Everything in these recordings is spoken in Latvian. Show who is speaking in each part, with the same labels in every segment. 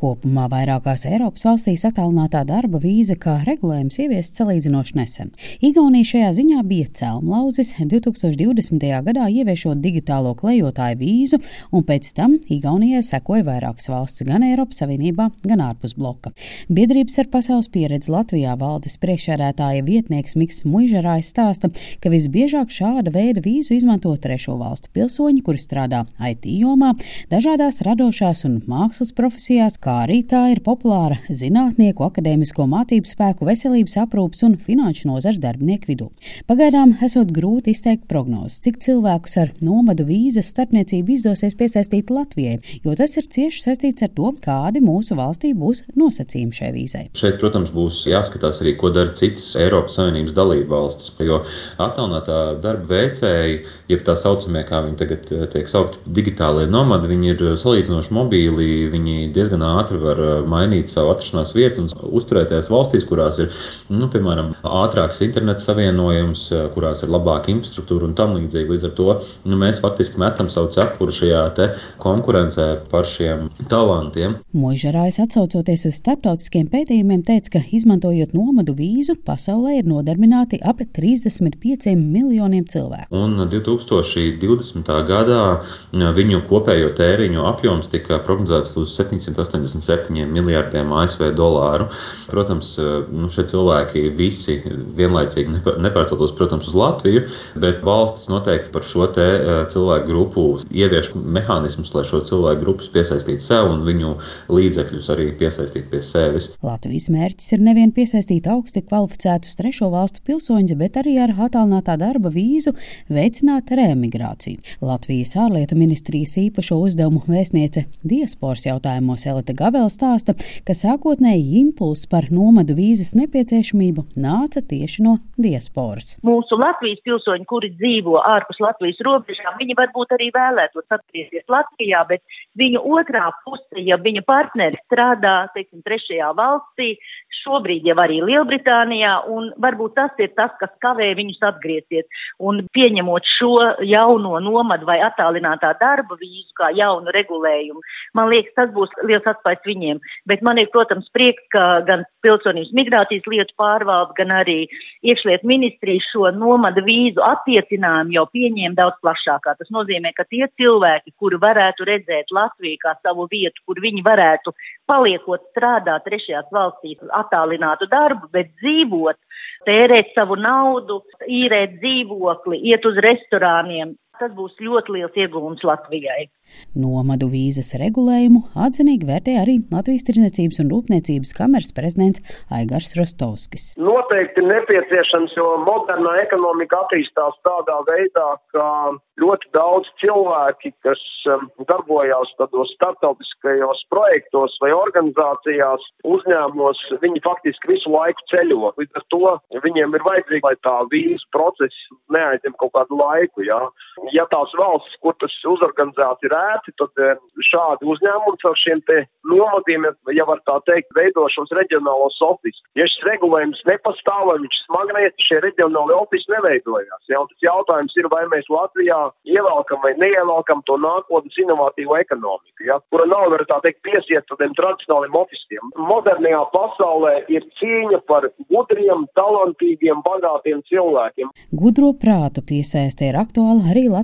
Speaker 1: Kopumā vairākās Eiropas valstīs attālinātā darba vīza kā regulējums ieviests salīdzinoši nesen. Igaunija šajā ziņā bija celmlauzis 2020. gadā ieviešot digitālo klejotāju vīzu, un pēc tam Igaunijai sekoja vairākas valsts gan Eiropas Savienībā, gan ārpus bloka. Biedrības ar pasaules pieredzi Latvijā valdes priekšsēdētāja vietnieks Miks Muižerājs stāsta, ka visbiežāk šāda veida vīzu izmanto trešo valstu pilsoņi, kuri strādā IT jomā, dažādās radošās un mākslas profesijās, kā arī tā ir populāra zinātnieku, akadēmisko mācību spēku, veselības aprūpas un finanšu nozars darbinieku vidū. Pagaidām esot grūti izteikt prognozes, cik cilvēkus ar nomadu vīzas starpniecību izdosies piesaistīt Latvijai, jo tas ir cieši saistīts ar to, kādi mūsu valstī būs nosacījumi šai vīzai.
Speaker 2: Šeit, protams, būs jāskatās arī, ko dara citas Eiropas Savienības dalību valstis, jo attālinātā darba veicēji, jeb tā saucamie, kā viņi tagad eh, tiek saukti, digitālie nomadi, viņi ir salīdzinoši mobīli, viņi diezgan ātri var eh, mainīt savu atrašanās vietu un uzturēties valstīs, kurās ir, nu, piemēram, ātrāks internets savienojums, eh, kurās ir labāka infrastruktūra un tam līdzīgi. Līdz ar to nu, mēs faktiski metam savu cepuru šajā konkurencē par šiem talantiem.
Speaker 1: Mūžarājs atsaucoties uz starptautiskiem pētījumiem teica, ka izmantojot nomadu vīzu, pasaulē ir nodarbināti ap 35 miljoniem cilvēku.
Speaker 2: Un 2020. gadā viņu kopējo tēriņu apjoms tika prognozēts uz 787 miljardiem ASV dolāru. Protams, nu, šie cilvēki visi vienlaicīgi nepārceltos, protams, uz Latviju, bet valsts noteikti par šo cilvēku grupu ievieš mehānismus, lai šo cilvēku grupus piesaistītu sev un viņu līdzekļus arī piesaistītu pie sevis.
Speaker 1: Latvijas mērķis ir nevien piesaistīt augsti kvalificētus trešo valstu pilsoņus, bet arī ar attālinātā darba vīzu veicināt reemigrāciju. Latvijas ārlietu ministrijas īpašo uzdevumu vēstniece diasporas jautājumos Elita Gavela stāsta, ka sākotnēji impulss par nomadu vīzas nepieciešamību nāca tieši no diasporas.
Speaker 3: Mūsu Latvijas pilsoņi, kuri dzīvo ārpus Latvijas robežām, viņi varbūt arī vēlētos atgriezties Latvijā, bet viņu otrā puse, ja viņa partneri strādā, teiksim, trešajā valstī, šobrīd jau arī Lielbritānijā, un varbūt tas ir tas, kas kavē viņus atgriezties. Un pieņemot šo jauno nomadu vai attālinātā darba vīzu kā jaunu regulējumu, man liekas, tas būs liels atspējas viņiem. Bet man ir, protams, prieks, ka gan pilsonības migrācijas lietu pārvalde, gan arī iekšliet ministrija šo nomadu vīzu attiecinājumu jau pieņēma daudz plašākā. Tas nozīmē, ka tie cilvēki, kuri varētu redzēt Latviju kā savu vietu, kur viņi varētu paliekot strādāt trešajās valstīs, attālinātu darbu, bet dzīvot, tērēt savu naudu, īrēt dzīvokli, iet uz restorāniem. Tas būs ļoti liels iegūms Latvijai.
Speaker 1: Nomadu vīzas regulējumu atzinīgi vērtē arī Latvijas Tirzniecības un Rūpniecības kameras prezidents Aigars Rostovskis.
Speaker 4: Noteikti nepieciešams, jo modernā ekonomika attīstās tādā veidā, ka ļoti daudz cilvēki, kas um, darbojās tādos starptautiskajos projektos vai organizācijās, uzņēmumos, viņi faktiski visu laiku ceļo. Līdz ar to viņiem ir vajadzīgi, lai tā vīzu process neaizņem kaut kādu laiku. Jā. Ja tās valsts, kur tas uzorganizēts, ir ērti, tad eh, šādi uzņēmumi ar šiem te novadiem, ja var tā teikt, veido šos reģionālos ofisus. Ja šis regulējums nepastāv, vai viņš smagnēs, šie reģionāli ofisi neveidojās. Ja? Un tas jautājums ir, vai mēs Latvijā ievelkam vai neievelkam to nākotnes inovatīvo ekonomiku, ja? kura nav, var tā teikt, piesiet tādiem tradicionāliem ofisiem. Modernajā pasaulē ir cīņa par gudriem, talantīgiem, bagātiem cilvēkiem.
Speaker 1: Gudro prātu piesaistē ir aktuāla arī Latvijas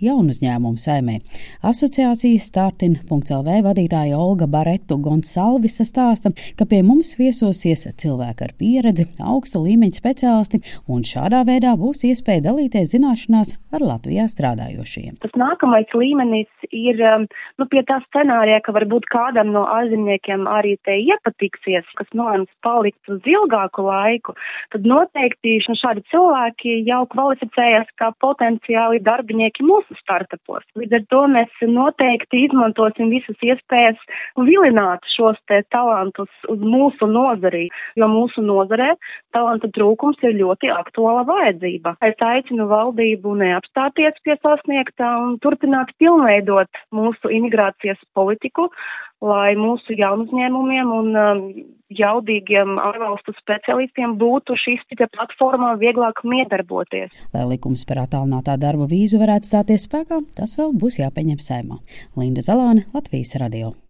Speaker 1: jaunu uzņēmumu saimē. Asociācijas startin.lv vadītāja Olga Baretu Gonsalvisa stāsta, ka pie mums viesosies cilvēki ar pieredzi, augsta līmeņa speciālisti, un šādā veidā būs iespēja dalīties zināšanās ar Latvijā strādājošiem.
Speaker 5: Tas nākamais līmenis ir um, nu, pie tā scenārija, ka varbūt kādam no ārzemniekiem arī te iepatiksies, kas nolēms palikt uz ilgāku laiku, tad noteikti šādi cilvēki jau kvalificējas kā potenciāli darbinieki mūsu startupos. Līdz ar to mēs noteikti izmantosim visas iespējas vilināt šos te talantus uz mūsu nozarī, jo mūsu nozarē talanta trūkums ir ļoti aktuāla vajadzība. Es aicinu valdību neapstāties pie sasniegtā un turpināt pilnveidot mūsu imigrācijas politiku, lai mūsu jaunuzņēmumiem un um, jaudīgiem ārvalstu specialistiem būtu šīs cita platformā vieglāk miedarboties.
Speaker 1: Lai likums par attālinātā darba vīzu varētu stāties spēkā, tas vēl būs jāpieņem saimā. Linda Zalāne, Latvijas radio.